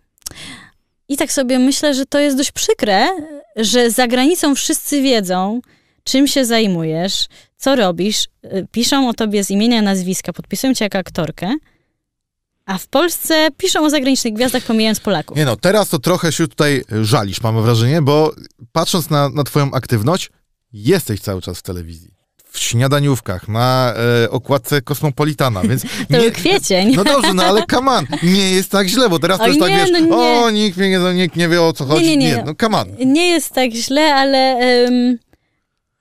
I tak sobie myślę, że to jest dość przykre, że za granicą wszyscy wiedzą, czym się zajmujesz, co robisz, y, piszą o tobie z imienia, nazwiska, podpisują cię jako aktorkę, a w Polsce piszą o zagranicznych gwiazdach, pomijając Polaków. Nie no, teraz to trochę się tutaj żalisz, mam wrażenie, bo patrząc na, na twoją aktywność, jesteś cały czas w telewizji. W śniadaniówkach, na e, okładce Kosmopolitana, więc To nie, kwiecień. No dobrze, no ale come on, nie jest tak źle, bo teraz to Oj, jest tak, nie, wiesz, no nie. o, nikt nie, nikt nie wie o co chodzi. nie, nie. no come on. Nie jest tak źle, ale em,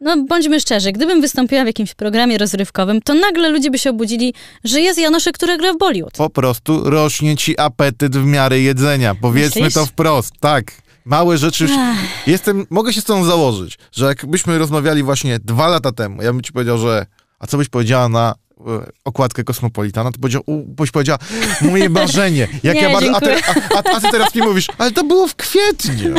no bądźmy szczerzy, gdybym wystąpiła w jakimś programie rozrywkowym, to nagle ludzie by się obudzili, że jest Janoszek, który gra w Bollywood. Po prostu rośnie ci apetyt w miarę jedzenia. Powiedzmy Myślisz? to wprost, tak. Małe rzeczy już... Ach. Jestem, mogę się z tą założyć, że jakbyśmy rozmawiali właśnie dwa lata temu, ja bym ci powiedział, że a co byś powiedziała na okładkę Kosmopolitana, to powiedział, u, byś powiedziała, moje marzenie, jak Nie, ja bardzo, a, te, a, a, ty teraz mi mówisz, ale to było w kwietniu.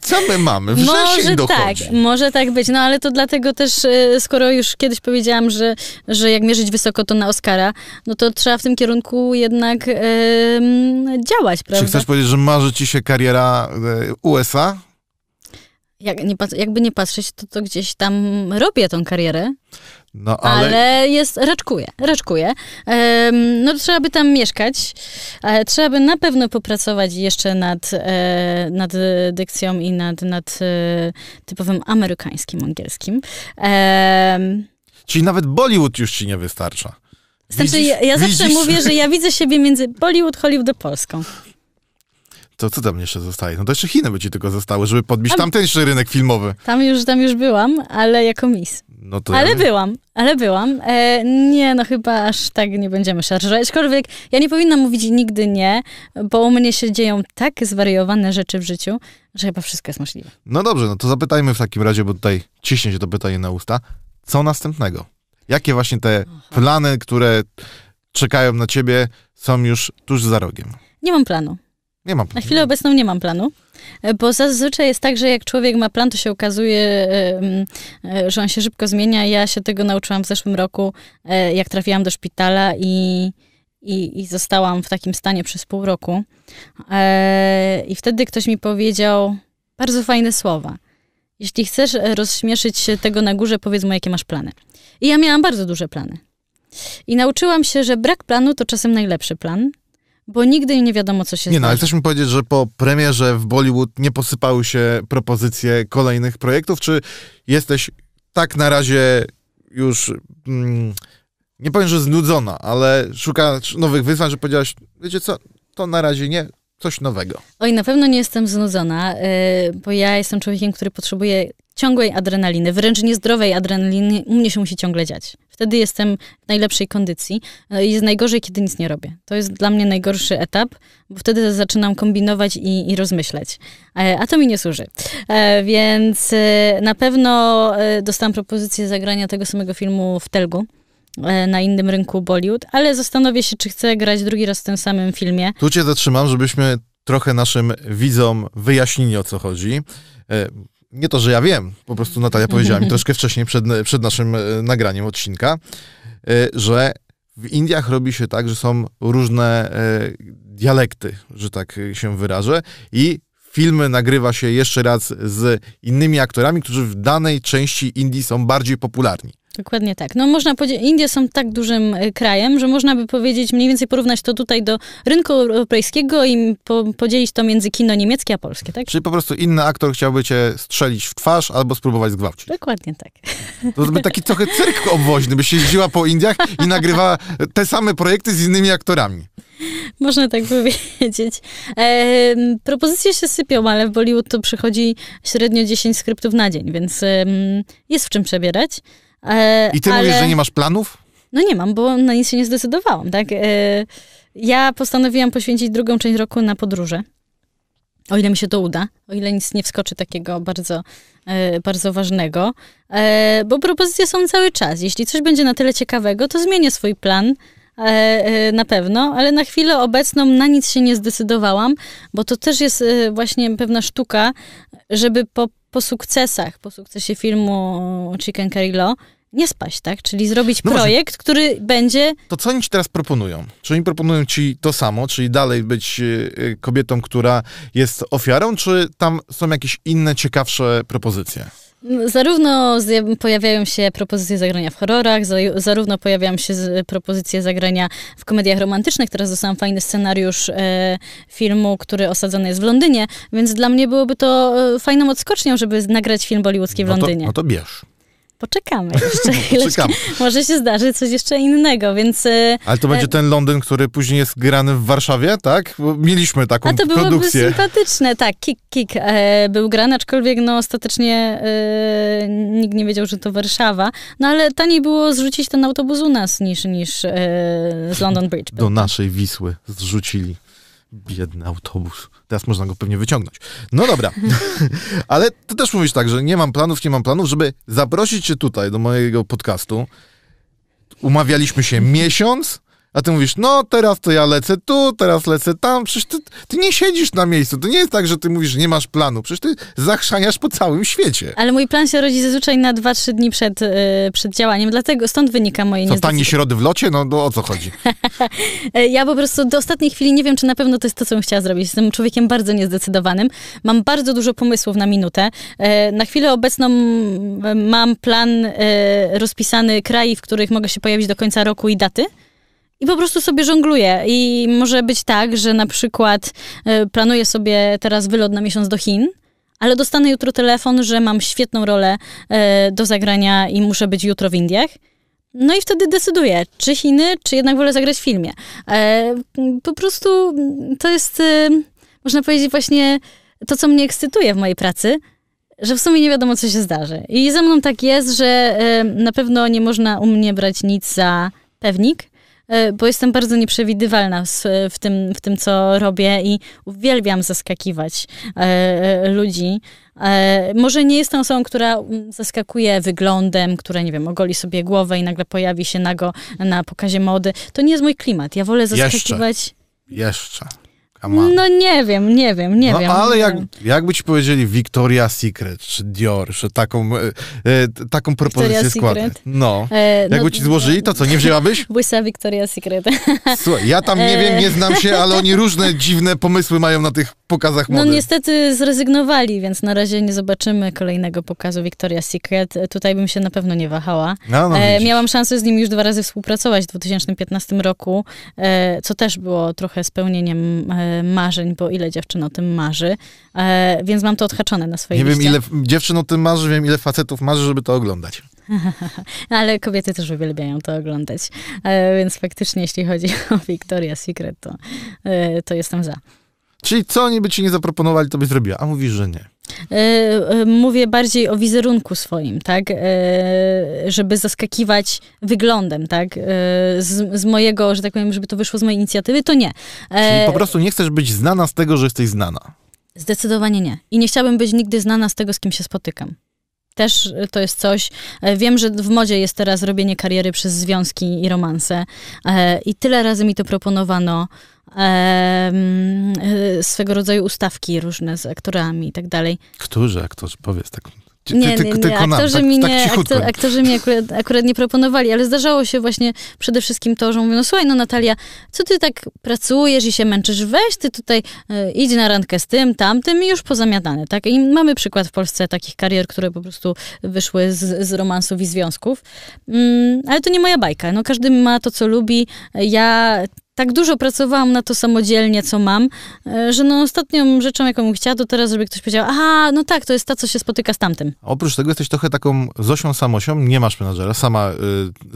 Co my mamy? Wrzesień Może dochodzi. tak, może tak być, no ale to dlatego też, e, skoro już kiedyś powiedziałam, że, że jak mierzyć wysoko, to na Oscara, no to trzeba w tym kierunku jednak em, działać, Czy prawda? chcesz powiedzieć, że marzy ci się kariera e, USA? Jak nie, jakby nie patrzeć, to, to gdzieś tam robię tą karierę, No ale, ale, jest, raczkuję, raczkuję. Em, no trzeba by tam mieszkać, ale trzeba by na pewno popracować jeszcze nad, e, nad dykcją i nad, nad e, typowym amerykańskim angielskim. Em, czyli nawet Bollywood już ci nie wystarcza. znaczy, Widzisz- ja, ja zawsze widzisz? mówię, że ja widzę siebie między Bollywood, Hollywood a Polską. To co tam jeszcze zostaje? No to jeszcze Chiny by ci tylko zostały, żeby podbić A- tamtejszy rynek filmowy. Tam już, tam już byłam, ale jako miss. No to Ale ja... byłam, ale byłam. E, nie, no chyba aż tak nie będziemy szarżować. Aczkolwiek ja nie powinnam mówić nigdy nie, bo u mnie się dzieją tak zwariowane rzeczy w życiu, że chyba wszystko jest możliwe. No dobrze, no to zapytajmy w takim razie, bo tutaj ciśnie się to pytanie na usta. Co następnego? Jakie właśnie te plany, które czekają na ciebie, są już tuż za rogiem? Nie mam planu. Nie mam. Na chwilę obecną nie mam planu, e, bo zazwyczaj jest tak, że jak człowiek ma plan, to się okazuje, e, e, że on się szybko zmienia. Ja się tego nauczyłam w zeszłym roku, jak trafiłam do szpitala i, i, i zostałam w takim stanie przez pół roku. I wtedy ktoś mi powiedział bardzo fajne słowa. Jeśli chcesz rozśmieszyć się tego na górze, powiedz mu, jakie masz plany. I ja miałam bardzo duże plany. I nauczyłam się, że brak planu to czasem najlepszy plan, bo nigdy nie wiadomo, co się Nie no, ale zdarzy. chcesz mi powiedzieć, że po premierze w Bollywood nie posypały się propozycje kolejnych projektów, czy jesteś tak na razie już, mm, nie powiem, że znudzona, ale szukasz nowych wyzwań, że powiedziałaś, wiecie co, to na razie nie, coś nowego. Oj, na pewno nie jestem znudzona, yy, bo ja jestem człowiekiem, który potrzebuje ciągłej adrenaliny, wręcz niezdrowej adrenaliny. U mnie się musi ciągle dziać. Wtedy jestem w najlepszej kondycji. Yy, Jest najgorzej, kiedy nic nie robię. To jest dla mnie najgorszy etap, bo wtedy zaczynam kombinować i, i. E, A to mi nie służy. E, Więc e, na pewno e, dostałam propozycję zagrania tego samego filmu w Telgu e, na innym rynku Bollywood, ale zastanowię się, czy chcę grać drugi raz w tym samym filmie. Tu cię zatrzymam, żebyśmy trochę naszym widzom wyjaśnili, o co chodzi. Nie to, że ja wiem, po prostu Natalia powiedziała mi troszkę wcześniej, przed, przed naszym e, nagraniem odcinka, e, że w Indiach robi się tak, że są różne e, dialekty, że tak się wyrażę, i filmy nagrywa się jeszcze raz z innymi aktorami, którzy w danej części Indii są bardziej popularni. Dokładnie tak. No można powiedzieć, Indie są tak dużym y, krajem, że można by powiedzieć, mniej więcej porównać to tutaj do rynku europejskiego i po, podzielić to między kino niemieckie a polskie, tak? Czyli po prostu inny aktor chciałby cię strzelić w twarz albo spróbować zgwałcić. Dokładnie tak. To by taki trochę cyrk obwoźny, byś jeździła po Indiach i nagrywała te same projekty z innymi aktorami. Można tak powiedzieć. Em, propozycje się sypią, ale w Bollywood to przychodzi średnio 10 skryptów na dzień, więc em, jest w czym przebierać. E, I ty ale... mówisz, że nie masz planów? No nie mam, bo na nic się nie zdecydowałam, tak? E, Ja postanowiłam poświęcić drugą część roku na podróże. O ile mi się to uda, o ile nic nie wskoczy takiego bardzo, e, bardzo ważnego, E, bo propozycje są cały czas. Jeśli coś będzie na tyle ciekawego, to zmienię swój plan e, e, na pewno, ale na chwilę obecną na nic się nie zdecydowałam, bo to też jest właśnie pewna sztuka, żeby po, po sukcesach, po sukcesie filmu Chicken Curry Law nie spaść, tak? Czyli zrobić No właśnie. projekt, który będzie To co oni ci teraz proponują? Czy oni proponują ci to samo, czyli dalej być y, y, kobietą, która jest ofiarą, czy tam są jakieś inne, ciekawsze propozycje? Zarówno pojawiają się propozycje zagrania w horrorach, za- zarówno pojawiają się propozycje zagrania w komediach romantycznych. Teraz dostałam fajny scenariusz e, filmu, który osadzony jest w Londynie, więc dla mnie byłoby to e, fajną odskocznią, żeby nagrać film bollywoodzki w No to, Londynie. no to bierz. Poczekamy jeszcze. Może się zdarzy coś jeszcze innego, więc... e, Ale to będzie ten Londyn, który później jest grany w Warszawie, tak? Mieliśmy taką A to byłoby produkcję. sympatyczne, tak, Kik Kik e, był grany, aczkolwiek no ostatecznie e, nikt nie wiedział, że to Warszawa, no ale taniej było zrzucić ten autobus u nas niż, niż e, z London Bridge. Do naszej Wisły zrzucili. Biedny autobus. Teraz można go pewnie wyciągnąć. No dobra. Ale ty też mówisz tak, że nie mam planów, nie mam planów, żeby zaprosić cię tutaj do mojego podcastu. Umawialiśmy się miesiąc, A ty mówisz, no teraz to ja lecę tu, teraz lecę tam. Przecież ty, ty nie siedzisz na miejscu. To nie jest tak, że ty mówisz, że nie masz planu. Przecież ty zachrzaniasz po całym świecie. Ale mój plan się rodzi zazwyczaj na 2-3 dni przed, y, przed działaniem, dlatego stąd wynika moje niezdecydowanie. tanie środy w locie? No, no o co chodzi? E, Ja po prostu do ostatniej chwili nie wiem, czy na pewno to jest to, co bym chciała zrobić. Jestem człowiekiem bardzo niezdecydowanym. Mam bardzo dużo pomysłów na minutę. E, Na chwilę obecną mam plan e, rozpisany kraj, w których mogę się pojawić do końca roku i daty. I po prostu sobie żongluję. I może być tak, że na przykład planuję sobie teraz wylot na miesiąc do Chin, ale dostanę jutro telefon, że mam świetną rolę do zagrania i muszę być jutro w Indiach. No i wtedy decyduję, czy Chiny, czy jednak wolę zagrać w filmie. E, po prostu to jest, e, można powiedzieć, właśnie to, co mnie ekscytuje w mojej pracy, że w sumie nie wiadomo, co się zdarzy. I ze mną tak jest, że e, na pewno nie można u mnie brać nic za pewnik, bo jestem bardzo nieprzewidywalna w, w, tym, w tym, co robię i uwielbiam zaskakiwać e, e, ludzi. E, może nie jestem osobą, która mm, zaskakuje wyglądem, która, nie wiem, ogoli sobie głowę i nagle pojawi się nago na pokazie mody. To nie jest mój klimat. Ja wolę Jeszcze. zaskakiwać... Jeszcze. Come No nie wiem, nie wiem, nie no, wiem. ale jak, wiem. jakby ci powiedzieli Victoria's Secret czy Dior, że taką, e, e, taką propozycję. Secret? No. E, Jakby ci złożyli, to co, nie wzięłabyś? Błysa Victoria's Secret. Słuchaj, ja tam nie wiem, nie znam się, ale oni różne dziwne pomysły mają na tych pokazach No mody. niestety zrezygnowali, więc na razie nie zobaczymy kolejnego pokazu Victoria's Secret. E, Tutaj bym się na pewno nie wahała. No, no, E, miałam szansę z nim już dwa razy współpracować w 2015 roku, e, co też było trochę spełnieniem e, marzeń, bo ile dziewczyn o tym marzy, e, więc mam to odhaczone na swojej Nie wiem, liście. ile dziewczyn o tym marzy, wiem, ile facetów marzy, żeby to oglądać. Ale kobiety też uwielbiają to oglądać, e, więc faktycznie jeśli chodzi o Victoria's Secret, to, e, to jestem za. Czyli co oni by ci nie zaproponowali, to byś zrobiła, a mówisz, że nie. E, e, Mówię bardziej o wizerunku swoim, tak? E, Żeby zaskakiwać wyglądem, tak? Z, z mojego, że tak powiem, żeby to wyszło z mojej inicjatywy, to nie. Czyli po prostu nie chcesz być znana z tego, że jesteś znana. Zdecydowanie nie. I nie chciałabym być nigdy znana z tego, z kim się spotykam. Też to jest coś. Wiem, że w modzie jest teraz robienie kariery przez związki i romanse. I tyle razy mi to proponowano. E, Swego rodzaju ustawki różne z aktorami i tak dalej. Którzy aktorzy? Powiedz tak. Ty, Nie, ty, nie, tylko nie. nam, Aktorzy tak, mi tak nie, cichutko. aktor, aktorzy mi akurat, akurat nie proponowali, ale zdarzało się właśnie przede wszystkim to, że mówią, no słuchaj, no Natalia, co ty tak pracujesz i się męczysz, weź ty tutaj e, idź na randkę z tym, tamtym i już pozamiatane, tak? I mamy przykład w Polsce takich karier, które po prostu wyszły z, z romansów i związków, mm, ale to nie moja bajka, no każdy ma to, co lubi, ja tak dużo pracowałam na to samodzielnie, co mam, e, że no ostatnią rzeczą, jaką bym chciała, to teraz, żeby ktoś powiedział, aha, no tak, to jest ta, co się spotyka z tamtym. Oprócz tego jesteś trochę taką Zosią Samosią, nie masz menadżera, sama y,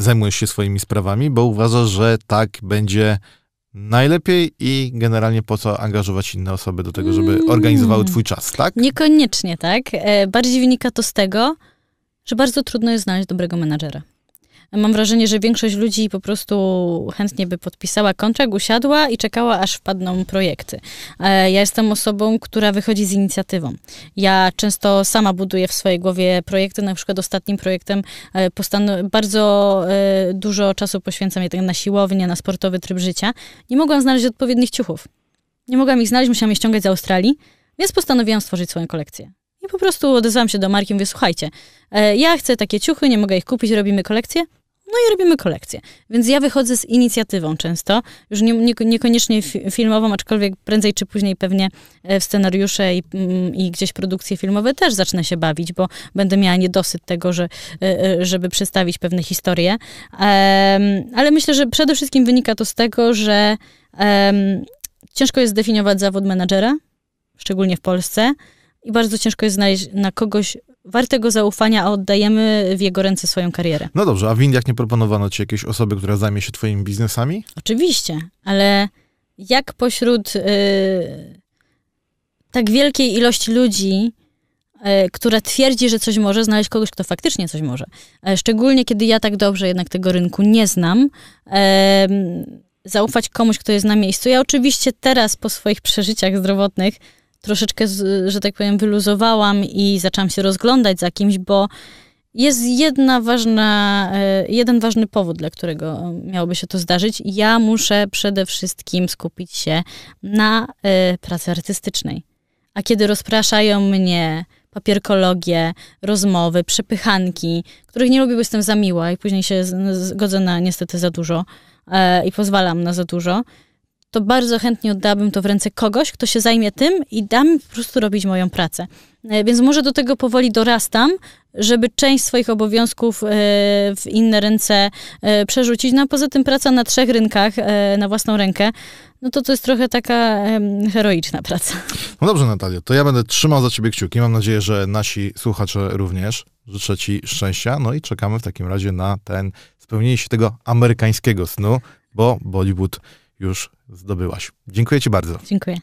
zajmujesz się swoimi sprawami, bo uważasz, że tak będzie najlepiej i generalnie po co angażować inne osoby do tego, żeby Mm. organizowały twój czas, tak? Niekoniecznie tak. E, Bardziej wynika to z tego, że bardzo trudno jest znaleźć dobrego menadżera. Mam wrażenie, że większość ludzi po prostu chętnie by podpisała kontrakt, usiadła i czekała, aż wpadną projekty. E, Ja jestem osobą, która wychodzi z inicjatywą. Ja często sama buduję w swojej głowie projekty, na przykład ostatnim projektem e, postan- bardzo e, dużo czasu poświęcam jednak na siłownię, na sportowy tryb życia. Nie mogłam znaleźć odpowiednich ciuchów. Nie mogłam ich znaleźć, musiałam je ściągać z Australii, więc postanowiłam stworzyć swoją kolekcję. Po prostu odezwałam się do marki i mówię, słuchajcie, e, ja chcę takie ciuchy, nie mogę ich kupić, robimy kolekcję. No i robimy kolekcję. Więc ja wychodzę z inicjatywą często, już nie, nie, niekoniecznie fi- filmową, aczkolwiek prędzej czy później pewnie e, w scenariusze i, mm, i gdzieś produkcje filmowe też zacznę się bawić, bo będę miała niedosyt tego, że, e, żeby przedstawić pewne historie. Ale myślę, że przede wszystkim wynika to z tego, że ciężko jest zdefiniować zawód menadżera, szczególnie w Polsce, i bardzo ciężko jest znaleźć na kogoś wartego zaufania, a oddajemy w jego ręce swoją karierę. No dobrze, a w Indiach nie proponowano ci jakiejś osoby, która zajmie się twoimi biznesami? Oczywiście, ale jak pośród y, tak wielkiej ilości ludzi, y, która twierdzi, że coś może, znaleźć kogoś, kto faktycznie coś może. E, Szczególnie kiedy ja tak dobrze jednak tego rynku nie znam. zaufać komuś, kto jest na miejscu. Ja oczywiście teraz po swoich przeżyciach zdrowotnych troszeczkę, że tak powiem, wyluzowałam i zaczęłam się rozglądać za kimś, bo Jest jedna ważna, e, jeden ważny powód, dla którego miałoby się to zdarzyć. Ja muszę przede wszystkim skupić się na e, pracy artystycznej. A kiedy rozpraszają mnie papierkologie, rozmowy, przepychanki, których nie lubię, bo jestem za miła i później się zgodzę na niestety za dużo e, i pozwalam na za dużo, to bardzo chętnie oddałabym to w ręce kogoś, kto się zajmie tym i da mi po prostu robić moją pracę. E, więc może do tego powoli dorastam, żeby część swoich obowiązków e, w inne ręce e, przerzucić. No a poza tym praca na trzech rynkach na własną rękę, no to to jest trochę taka heroiczna praca. No dobrze, Natalia, to ja będę trzymał za ciebie kciuki. Mam nadzieję, że nasi słuchacze również. Życzę ci szczęścia. No i czekamy w takim razie na ten spełnienie się tego amerykańskiego snu, bo Bollywood już zdobyłaś. Dziękuję ci bardzo. Dziękuję.